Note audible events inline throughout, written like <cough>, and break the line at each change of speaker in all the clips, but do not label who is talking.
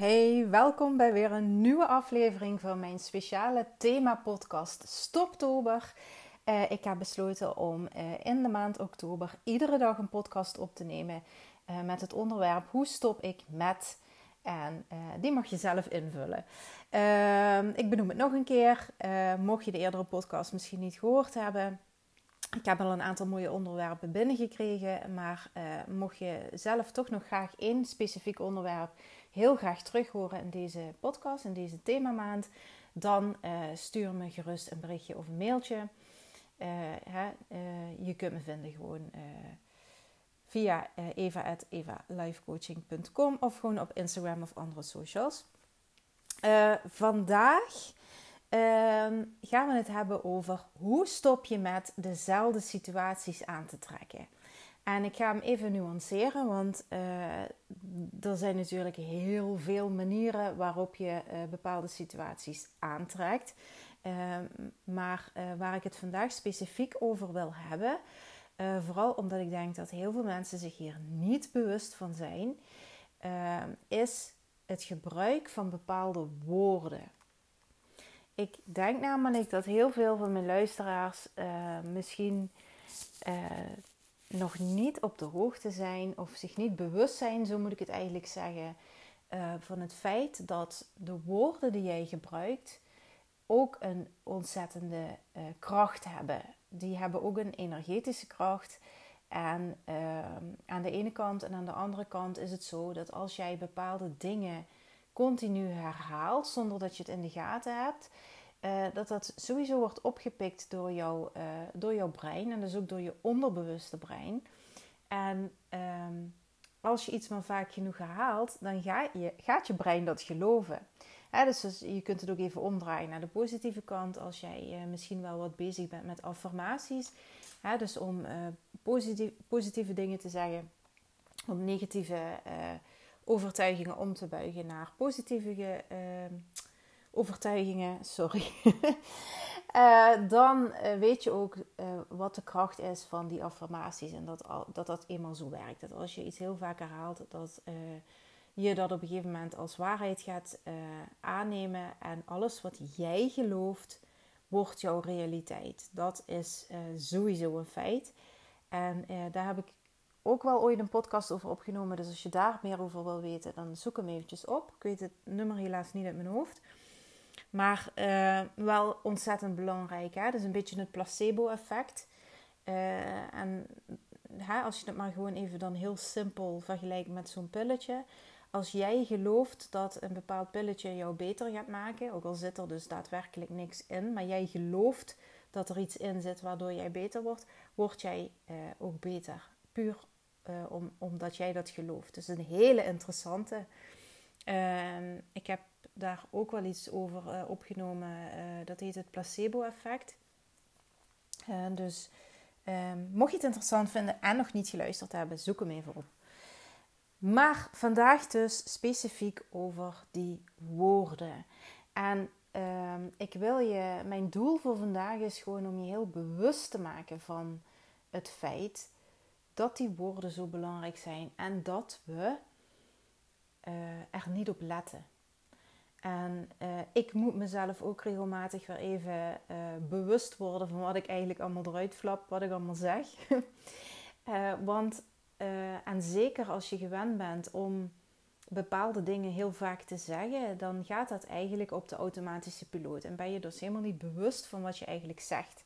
Hey, welkom bij weer een nieuwe aflevering van mijn speciale thema-podcast Stoptober. Uh, ik heb besloten om uh, in de maand oktober iedere dag een podcast op te nemen uh, met het onderwerp Hoe stop ik met? En die mag je zelf invullen. Ehm, ik benoem het nog een keer. mocht je de eerdere podcast misschien niet gehoord hebben, ik heb al een aantal mooie onderwerpen binnengekregen, maar mocht je zelf toch nog graag één specifiek onderwerp heel graag terug horen in deze podcast, in deze themamaand, dan uh, stuur me gerust een berichtje of een mailtje. Uh, hè, uh, je kunt me vinden gewoon via eva.evalifecoaching.com of gewoon op Instagram of andere socials. vandaag ehm, gaan we het hebben over hoe stop je met dezelfde situaties aan te trekken. En ik ga hem even nuanceren, want uh, er zijn natuurlijk heel veel manieren waarop je uh, bepaalde situaties aantrekt. Uh, maar eh, waar ik het vandaag specifiek over wil hebben, vooral omdat ik denk dat heel veel mensen zich hier niet bewust van zijn, is het gebruik van bepaalde woorden. Ik denk namelijk dat heel veel van mijn luisteraars misschien nog niet op de hoogte zijn of zich niet bewust zijn, zo moet ik het eigenlijk zeggen, uh, van het feit dat de woorden die jij gebruikt ook een ontzettende uh, kracht hebben. Die hebben ook een energetische kracht. En uh, aan de ene kant en aan de andere kant is het zo dat als jij bepaalde dingen continu herhaalt zonder dat je het in de gaten hebt, uh, dat dat sowieso wordt opgepikt door, jou, uh, door jouw brein en dus ook door je onderbewuste brein. En um, als je iets maar vaak genoeg herhaalt, dan ga je, gaat je brein dat geloven. dus, je kunt het ook even omdraaien naar de positieve kant. Als jij uh, misschien wel wat bezig bent met affirmaties. dus om positief, positieve dingen te zeggen. Om negatieve overtuigingen om te buigen naar positieve ehm, overtuigingen, sorry. uh, <laughs> dan uh, weet je ook uh, wat de kracht is van die affirmaties. En dat, dat dat eenmaal zo werkt. Dat als je iets heel vaak herhaalt, dat je dat op een gegeven moment als waarheid gaat aannemen. En alles wat jij gelooft, wordt jouw realiteit. Dat is sowieso een feit. En daar heb ik ook wel ooit een podcast over opgenomen. Dus als je daar meer over wil weten, dan zoek hem eventjes op. Ik weet het nummer helaas niet uit mijn hoofd. Maar uh, wel ontzettend belangrijk. Hè? Dus een beetje het placebo-effect. Uh, en hè, als je het maar gewoon even dan heel simpel vergelijkt met zo'n pilletje. Als jij gelooft dat een bepaald pilletje jou beter gaat maken, ook al zit er dus daadwerkelijk niks in, maar jij gelooft dat er iets in zit waardoor jij beter wordt, word jij uh, ook beter. Puur om, omdat jij dat gelooft. Dus een hele interessante. Ehm, ik heb daar ook wel iets over uh, opgenomen. Uh, dat heet het placebo-effect. Dus um, mocht je het interessant vinden en nog niet geluisterd hebben, zoek hem even op. Maar vandaag dus specifiek over die woorden. En um, ik wil je, mijn doel voor vandaag is gewoon om je heel bewust te maken van het feit dat die woorden zo belangrijk zijn en dat we er niet op letten. En uh, ik moet mezelf ook regelmatig weer even uh, bewust worden van wat ik eigenlijk allemaal eruit flap, wat ik allemaal zeg. uh, <laughs> want, en zeker als je gewend bent om bepaalde dingen heel vaak te zeggen, dan gaat dat eigenlijk op de automatische piloot. En ben je dus helemaal niet bewust van wat je eigenlijk zegt.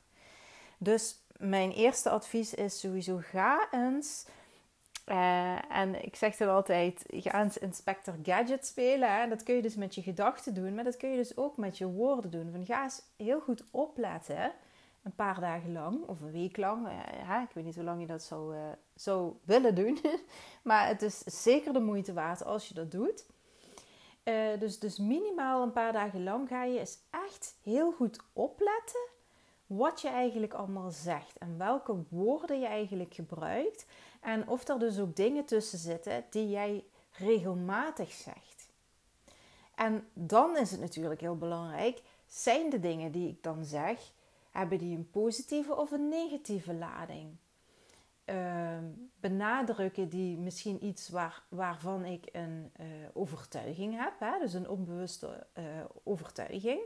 Dus mijn eerste advies is sowieso ga eens uh, en ik zeg dan altijd, ga eens Inspector Gadget spelen. Hè? Dat kun je dus met je gedachten doen, maar dat kun je dus ook met je woorden doen. Van, ga eens heel goed opletten, een paar dagen lang of een week lang. Uh, ik weet niet hoe lang je dat zou, uh, zou willen doen. <laughs> maar het is zeker de moeite waard als je dat doet. dus, dus minimaal een paar dagen lang ga je eens echt heel goed opletten wat je eigenlijk allemaal zegt en welke woorden je eigenlijk gebruikt. En of er dus ook dingen tussen zitten die jij regelmatig zegt. En dan is het natuurlijk heel belangrijk, zijn de dingen die ik dan zeg, hebben die een positieve of een negatieve lading? ehm, benadrukken die misschien iets waar, waarvan ik een uh, overtuiging heb, hè? dus een onbewuste uh, overtuiging.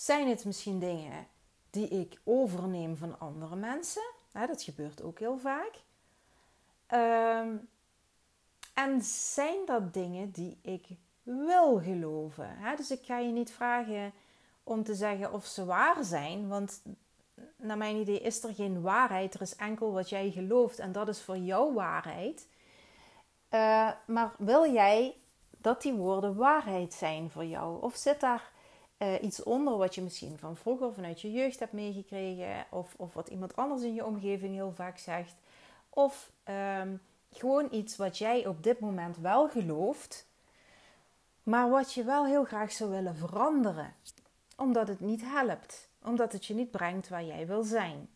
Zijn het misschien dingen die ik overneem van andere mensen? Hè? Dat gebeurt ook heel vaak. Um, en zijn dat dingen die ik wil geloven? Dus ik ga je niet vragen om te zeggen of ze waar zijn, want naar mijn idee is er geen waarheid. Er is enkel wat jij gelooft en dat is voor jou waarheid. Uh, maar wil jij dat die woorden waarheid zijn voor jou? Of zit daar uh, iets onder wat je misschien van vroeger, vanuit je jeugd hebt meegekregen, of, of wat iemand anders in je omgeving heel vaak zegt? Of um, gewoon iets wat jij op dit moment wel gelooft, maar wat je wel heel graag zou willen veranderen, omdat het niet helpt, omdat het je niet brengt waar jij wil zijn.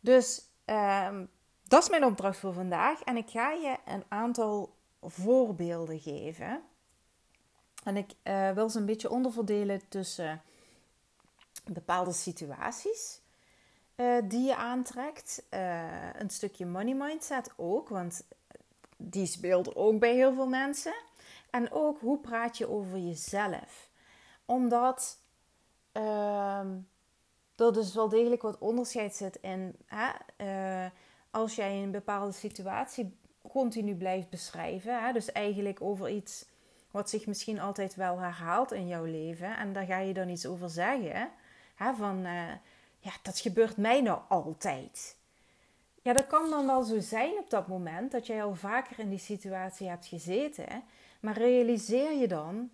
Dus ehm, dat is mijn opdracht voor vandaag en ik ga je een aantal voorbeelden geven. En ik uh, wil ze een beetje onderverdelen tussen bepaalde situaties uh, die je aantrekt. Uh, een stukje money mindset ook, want die speelt ook bij heel veel mensen. En ook hoe praat je over jezelf. Omdat uh, er dus wel degelijk wat onderscheid zit in hè, als jij een bepaalde situatie continu blijft beschrijven. Hè, dus eigenlijk over iets wat zich misschien altijd wel herhaalt in jouw leven. En daar ga je dan iets over zeggen. Hè, van uh, ja, dat gebeurt mij nou altijd. Ja, dat kan dan wel zo zijn op dat moment dat jij al vaker in die situatie hebt gezeten. Maar realiseer je dan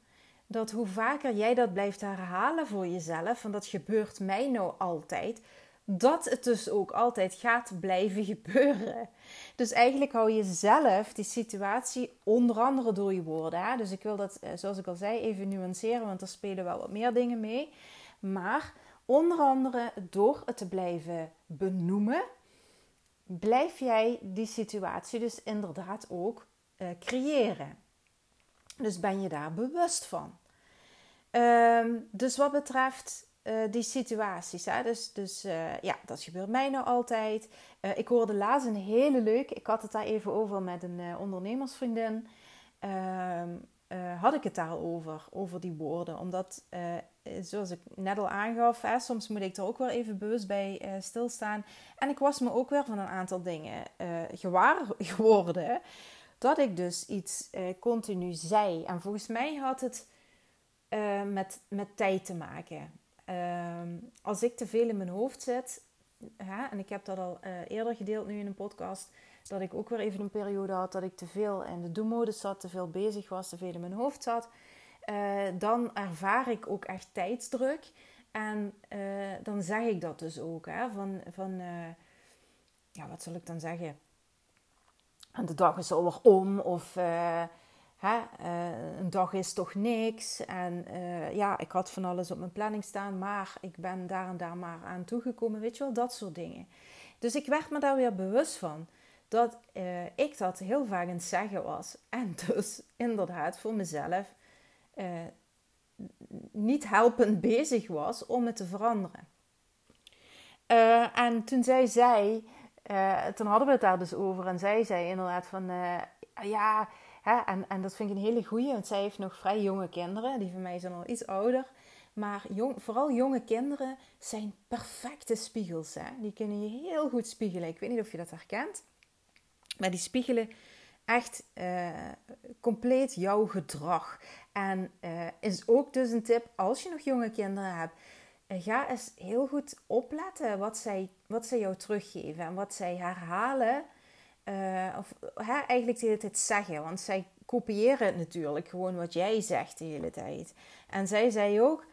dat hoe vaker jij dat blijft herhalen voor jezelf, van dat gebeurt mij nou altijd, dat het dus ook altijd gaat blijven <laughs> gebeuren. Dus eigenlijk hou je zelf die situatie onder andere door je woorden. Hè? Dus ik wil dat, eh, zoals ik al zei, even nuanceren, want er spelen wel wat meer dingen mee. Maar onder andere door het te blijven benoemen blijf jij die situatie dus inderdaad ook uh, creëren. Dus ben je daar bewust van. Um, dus wat betreft uh, die situaties, hè? dus, dus uh, ja, dat gebeurt mij nou altijd. ik hoorde laatst een hele leuke, ik had het daar even over met een ondernemersvriendin. Ehm, had ik het daarover, over die woorden. Omdat, zoals ik net al aangaf, hè, soms moet ik er ook wel even bewust bij stilstaan. En ik was me ook weer van een aantal dingen gewaar <laughs> geworden. Dat ik dus iets continu zei. En volgens mij had het met, met tijd te maken. Ehm, als ik te veel in mijn hoofd zit, hè, en ik heb dat al eerder gedeeld nu in een podcast dat ik ook weer even een periode had dat ik te veel in de do-modus zat, te veel bezig was, te veel in mijn hoofd zat. Uh, dan ervaar ik ook echt tijdsdruk. En uh, dan zeg ik dat dus ook. Hè, van, van ja, wat zal ik dan zeggen? En de dag is alweer om. Of hè, een dag is toch niks. En ja, ik had van alles op mijn planning staan. Maar ik ben daar en daar maar aan toegekomen. Weet je wel, dat soort dingen. Dus ik werd me daar weer bewust van dat uh, ik dat heel vaak het zeggen was. En <laughs> dus inderdaad voor mezelf uh, niet helpend bezig was om het te veranderen. En toen zij zei, toen hadden we het daar dus over. En zij zei inderdaad van, ja, en, en dat vind ik een hele goeie. Want zij heeft nog vrij jonge kinderen. Die van mij zijn al iets ouder. Maar jong, vooral jonge kinderen zijn perfecte spiegels. Hè? Die kunnen je heel goed spiegelen. Ik weet niet of je dat herkent. Maar die spiegelen echt uh, compleet jouw gedrag. En uh, is ook dus een tip als je nog jonge kinderen hebt. Uh, ga eens heel goed opletten wat zij, wat zij jou teruggeven en wat zij herhalen. Of hè, eigenlijk de hele tijd zeggen. Want zij kopiëren natuurlijk gewoon wat jij zegt de hele tijd. En zij zei ook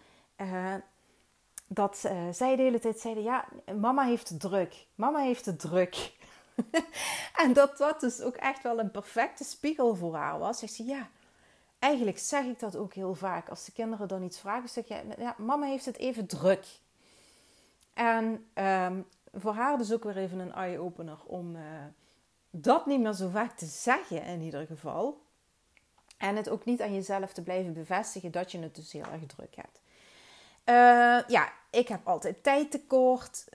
dat zij de hele tijd zeiden: Ja, mama heeft het druk. Mama heeft het druk. <laughs> en dat dat dus ook echt wel een perfecte spiegel voor haar was. Zegt ze, ja, eigenlijk zeg ik dat ook heel vaak. Als de kinderen dan iets vragen, zeg je, ja, mama heeft het even druk. En um, voor haar dus ook weer even een eye-opener om dat niet meer zo vaak te zeggen in ieder geval. En het ook niet aan jezelf te blijven bevestigen dat je het dus heel erg druk hebt. ja, ik heb altijd tijd tekort.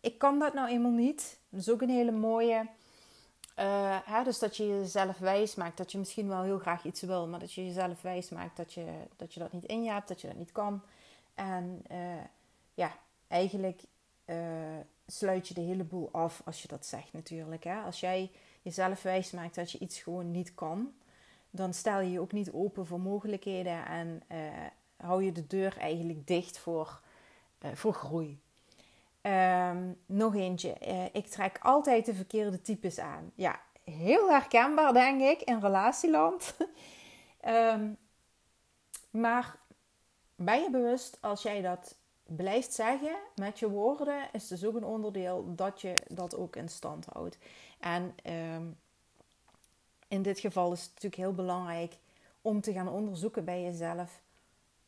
ik kan dat nou eenmaal niet. Dat is ook een hele mooie. Hè, dus dat je jezelf wijs maakt dat je misschien wel heel graag iets wil, maar dat je jezelf wijs maakt dat je dat, je dat niet in je hebt, dat je dat niet kan. En ja, eigenlijk sluit je de hele boel af als je dat zegt natuurlijk. Hè? Als jij jezelf wijs maakt dat je iets gewoon niet kan, dan stel je je ook niet open voor mogelijkheden en uh, hou je de deur eigenlijk dicht voor, uh, voor groei. Um, nog eentje. Uh, ik trek altijd de verkeerde types aan. Ja, heel herkenbaar denk ik in relatieland. um, <laughs> maar ben je bewust als jij dat blijft zeggen met je woorden, is dus ook een onderdeel dat je dat ook in stand houdt. En um, in dit geval is het natuurlijk heel belangrijk om te gaan onderzoeken bij jezelf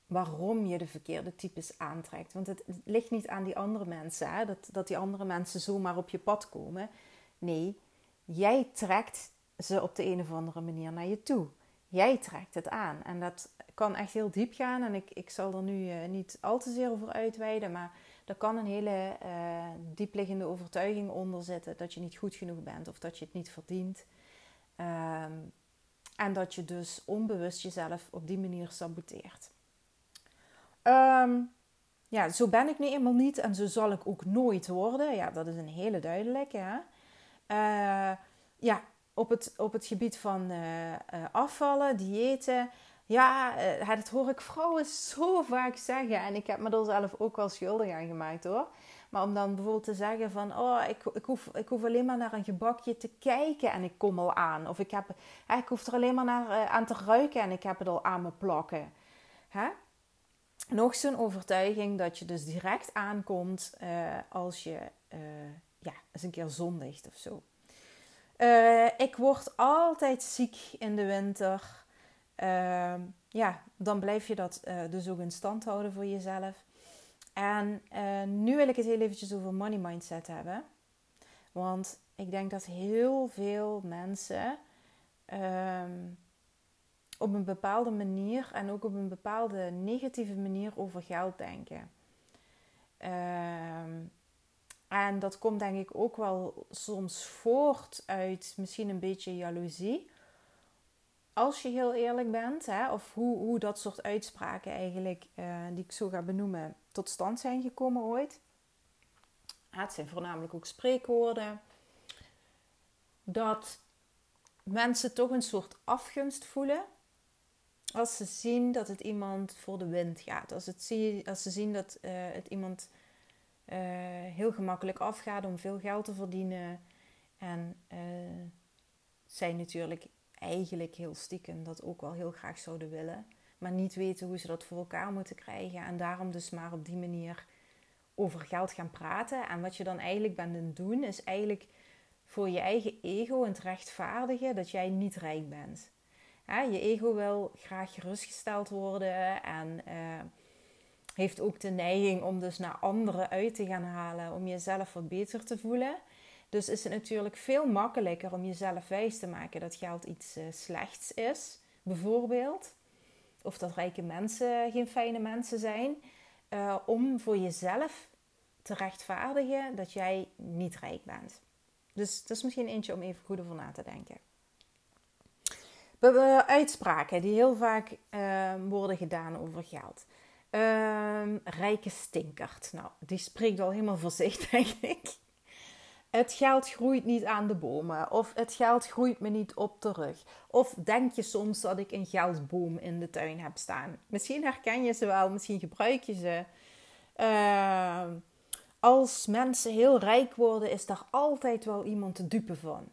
waarom je de verkeerde types aantrekt. Want het ligt niet aan die andere mensen, hè? Dat, dat die andere mensen zomaar op je pad komen. Nee, jij trekt ze op de een of andere manier naar je toe. Jij trekt het aan. En dat kan echt heel diep gaan. En ik, ik zal er nu uh, niet al te zeer over uitweiden. Maar er kan een hele uh, diepliggende overtuiging onder zitten dat je niet goed genoeg bent of dat je het niet verdient. Um, en dat je dus onbewust jezelf op die manier saboteert. Um, ja, zo ben ik nu eenmaal niet en zo zal ik ook nooit worden. Ja, dat is een hele duidelijke. Hè? Uh, ja, op het, op het gebied van uh, uh, afvallen, diëten. Ja, dat hoor ik vrouwen <laughs> zo vaak zeggen. En ik heb me er zelf ook wel schuldig aan gemaakt hoor. Maar om dan bijvoorbeeld te zeggen van... Oh, ik, ik, hoef, ik hoef alleen maar naar een gebakje te kijken en ik kom al aan. Of ik, heb, ik hoef er alleen maar naar, aan te ruiken en ik heb het al aan me plakken. Hè? Nog zo'n overtuiging dat je dus direct aankomt als je ja, eens een keer zondigt of zo. Ik word altijd ziek in de winter. Ehm, ja, dan blijf je dat dus ook in stand houden voor jezelf. En uh, nu wil ik het heel eventjes over money mindset hebben. Want ik denk dat heel veel mensen um, op een bepaalde manier en ook op een bepaalde negatieve manier over geld denken. Um, en dat komt denk ik ook wel soms voort uit misschien een beetje jaloezie als je heel eerlijk bent, hè, of hoe, hoe dat soort uitspraken eigenlijk, uh, die ik zo ga benoemen, tot stand zijn gekomen ooit. Het zijn voornamelijk ook spreekwoorden. Dat mensen toch een soort afgunst voelen als ze zien dat het iemand voor de wind gaat. Als, het zie, als ze zien dat uh, het iemand uh, heel gemakkelijk afgaat om veel geld te verdienen. En zij natuurlijk eigenlijk heel stiekem dat ook wel heel graag zouden willen. Maar niet weten hoe ze dat voor elkaar moeten krijgen. En daarom dus maar op die manier over geld gaan praten. En wat je dan eigenlijk bent aan doen, is eigenlijk voor je eigen ego het rechtvaardigen dat jij niet rijk bent. je ego wil graag gerustgesteld worden en uh, heeft ook de neiging om dus naar anderen uit te gaan halen, om jezelf wat beter te voelen. Dus is het natuurlijk veel makkelijker om jezelf wijs te maken dat geld iets uh, slechts is, bijvoorbeeld. Of dat rijke mensen geen fijne mensen zijn. Uh, om voor jezelf te rechtvaardigen dat jij niet rijk bent. Dus dat is misschien eentje om even goed over na te denken. We hebben uitspraken die heel vaak uh, worden gedaan over geld. Uh, rijke stinkert. Nou, die spreekt al helemaal voor zich, <laughs> denk ik het geld groeit niet aan de bomen. Of het geld groeit me niet op de rug. Of denk je soms dat ik een geldboom in de tuin heb staan. Misschien herken je ze wel, misschien gebruik je ze. Uh, als mensen heel rijk worden, is daar altijd wel iemand te dupe van.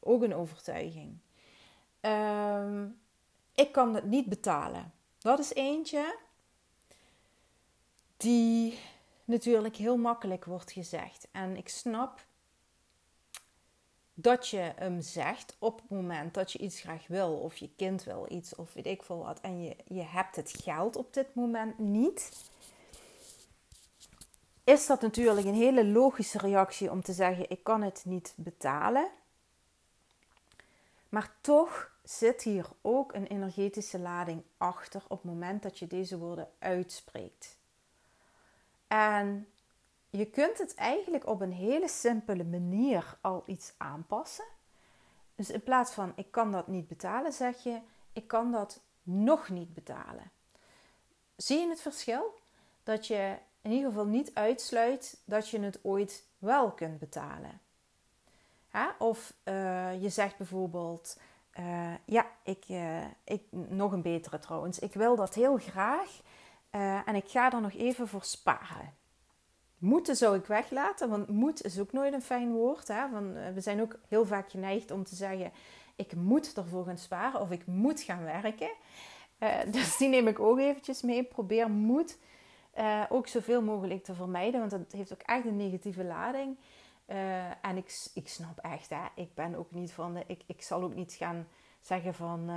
Ook een overtuiging. Uh, ik kan het niet betalen. Dat is eentje die natuurlijk heel makkelijk wordt gezegd. En ik snap dat je hem zegt op het moment dat je iets graag wil, of je kind wil iets, of weet ik veel wat, en je, je hebt het geld op dit moment niet. Is dat natuurlijk een hele logische reactie om te zeggen: Ik kan het niet betalen. Maar toch zit hier ook een energetische lading achter op het moment dat je deze woorden uitspreekt. En je kunt het eigenlijk op een hele simpele manier al iets aanpassen. Dus in plaats van ik kan dat niet betalen, zeg je ik kan dat nog niet betalen. Zie je het verschil? Dat je in ieder geval niet uitsluit dat je het ooit wel kunt betalen. Of uh, je zegt bijvoorbeeld: uh, Ja, ik, uh, ik, nog een betere trouwens. Ik wil dat heel graag en ik ga er nog even voor sparen. Moeten zou ik weglaten, want moet is ook nooit een fijn woord. Hè? Want we zijn ook heel vaak geneigd om te zeggen: Ik moet ervoor gaan sparen of ik moet gaan werken. <laughs> dus die neem ik ook eventjes mee. Probeer moet ook zoveel mogelijk te vermijden, want dat heeft ook echt een negatieve lading. En ik, ik snap echt, hè, ik ben ook niet van de, ik, ik zal ook niet gaan zeggen van,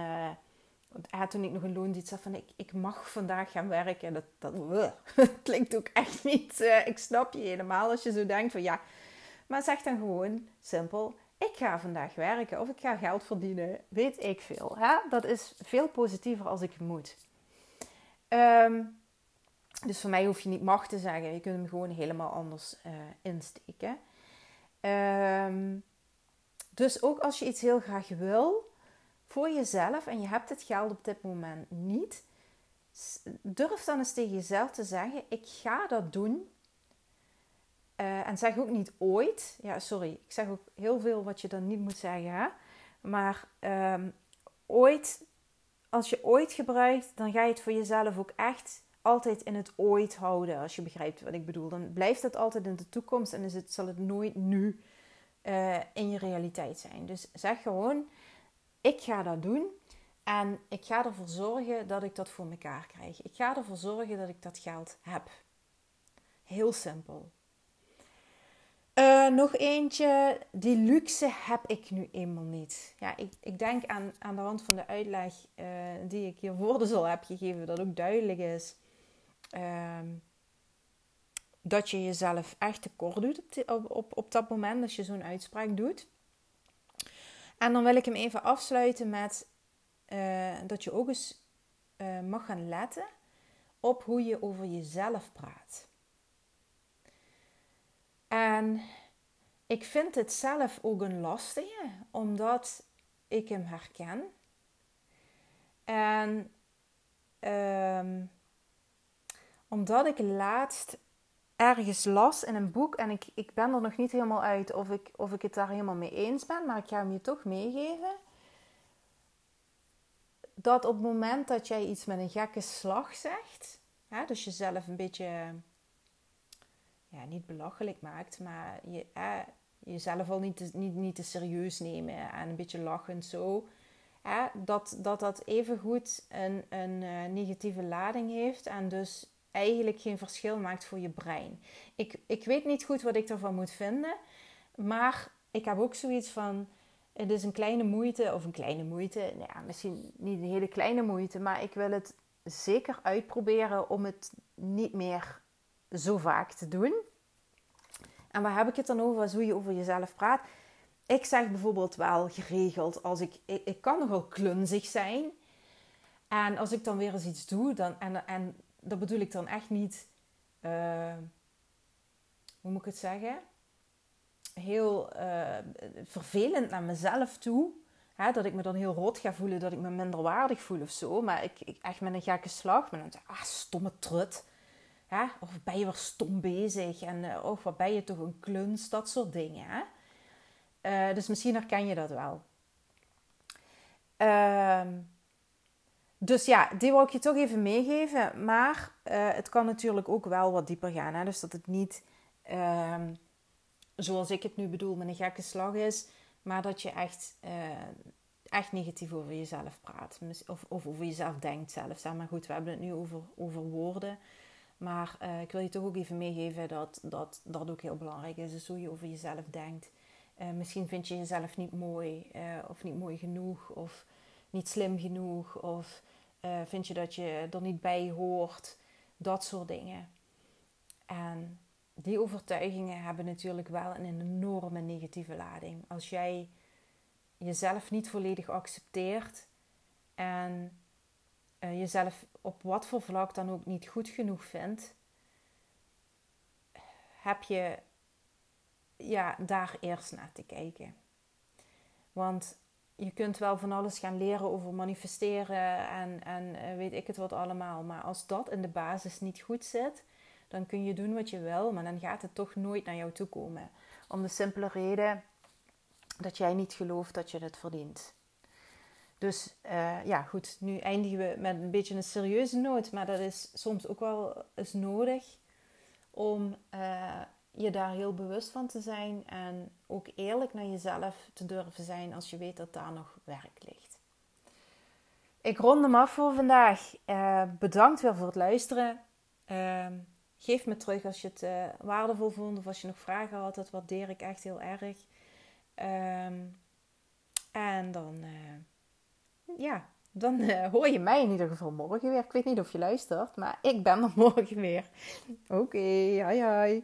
uh, toen ik nog een loondienst had, van ik, ik mag vandaag gaan werken. Dat, dat, <laughs> dat klinkt ook echt niet, uh, ik snap je helemaal als je zo denkt van ja. Maar zeg dan gewoon simpel, ik ga vandaag werken of ik ga geld verdienen, weet ik veel. Hè? Dat is veel positiever als ik moet. Um, dus voor mij hoef je niet mag te zeggen, je kunt hem gewoon helemaal anders insteken. Um, dus ook als je iets heel graag wil voor jezelf en je hebt het geld op dit moment niet, durf dan eens tegen jezelf te zeggen: Ik ga dat doen. Uh, en zeg ook niet ooit. Ja, sorry, ik zeg ook heel veel wat je dan niet moet zeggen. Hè? Maar um, ooit, als je ooit gebruikt, dan ga je het voor jezelf ook echt altijd in het ooit houden, als je begrijpt wat ik bedoel. Dan blijft het altijd in de toekomst en is het, zal het nooit nu uh, in je realiteit zijn. Dus zeg gewoon, ik ga dat doen en ik ga ervoor zorgen dat ik dat voor mekaar krijg. Ik ga ervoor zorgen dat ik dat geld heb. Heel simpel. Uh, nog eentje, die luxe heb ik nu eenmaal niet. Ja, ik, ik denk aan, aan de hand van de uitleg uh, die ik hiervoor dus al heb gegeven, dat ook duidelijk is Ehm, dat je jezelf echt tekort doet op, op, op, dat moment als je zo'n uitspraak doet. En dan wil ik hem even afsluiten met uh, dat je ook eens uh, mag gaan letten op hoe je over jezelf praat. En ik vind het zelf ook een lastige, omdat ik hem herken. En um, omdat ik laatst ergens las in een boek en ik, ik ben er nog niet helemaal uit of ik, of ik het daar helemaal mee eens ben, maar ik ga hem je toch meegeven. Dat op het moment dat jij iets met een gekke slag zegt, hè, dus jezelf een beetje, ja, niet belachelijk maakt, maar je, jezelf al niet te, niet, niet te serieus nemen en een beetje lachend zo. Hè, dat, dat dat evengoed een, een uh, negatieve lading heeft en dus eigenlijk geen verschil maakt voor je brein. Ik, ik weet niet goed wat ik ervan moet vinden, maar ik heb ook zoiets van. Het is een kleine moeite, of een kleine moeite, nou ja, misschien niet een hele kleine moeite, maar ik wil het zeker uitproberen om het niet meer zo vaak te doen. En waar heb ik het dan over als hoe je over jezelf praat? Ik zeg bijvoorbeeld wel geregeld als ik, ik, ik kan nogal klunzig zijn. En als ik dan weer eens iets doe, dan, en, en dat bedoel ik dan echt niet, uh, hoe moet ik het zeggen? Heel uh, vervelend naar mezelf toe. Hè, dat ik me dan heel rood ga voelen, dat ik me minder waardig voel of zo. Maar ik, ik echt met een gekke slag. Dan zeg ah, stomme trut. Hè? Of ben je weer stom bezig? En uh, oh, wat ben je toch een kluns? Dat soort dingen. Hè? Dus misschien herken je dat wel. Ehm dus ja, die wil ik je toch even meegeven. Maar uh, het kan natuurlijk ook wel wat dieper gaan. Hè? Dus dat het niet, uh, zoals ik het nu bedoel, met een gekke slag is. Maar dat je echt, uh, echt negatief over jezelf praat. Of, of over jezelf denkt zelfs. Maar goed, we hebben het nu over, over woorden. Maar uh, ik wil je toch ook even meegeven dat, dat dat ook heel belangrijk is. Dus hoe je over jezelf denkt. misschien vind je jezelf niet mooi. of niet mooi genoeg. Of niet slim genoeg. Of uh, vind je dat je er niet bij hoort? Dat soort dingen. En die overtuigingen hebben natuurlijk wel een enorme negatieve lading. Als jij jezelf niet volledig accepteert en uh, jezelf op wat voor vlak dan ook niet goed genoeg vindt, heb je ja, daar eerst naar te kijken. Want je kunt wel van alles gaan leren over manifesteren en, en eh, weet ik het wat allemaal. Maar als dat in de basis niet goed zit, dan kun je doen wat je wil, maar dan gaat het toch nooit naar jou toe komen. Om de simpele reden dat jij niet gelooft dat je het verdient. Dus uh, ja, goed, nu eindigen we met een beetje een serieuze noot, maar dat is soms ook wel eens nodig om uh, je daar heel bewust van te zijn en ook eerlijk naar jezelf te durven zijn als je weet dat daar nog werk ligt. Ik rond hem af voor vandaag. Uh, bedankt weer voor het luisteren. Uh, geef me terug als je het uh, waardevol vond of als je nog vragen had. Dat waardeer ik echt heel erg. Um, en dan, ja, dan hoor je mij in ieder geval morgen weer. Ik weet niet of je luistert, maar ik ben er <laughs> morgen weer. Oké, okay, hi.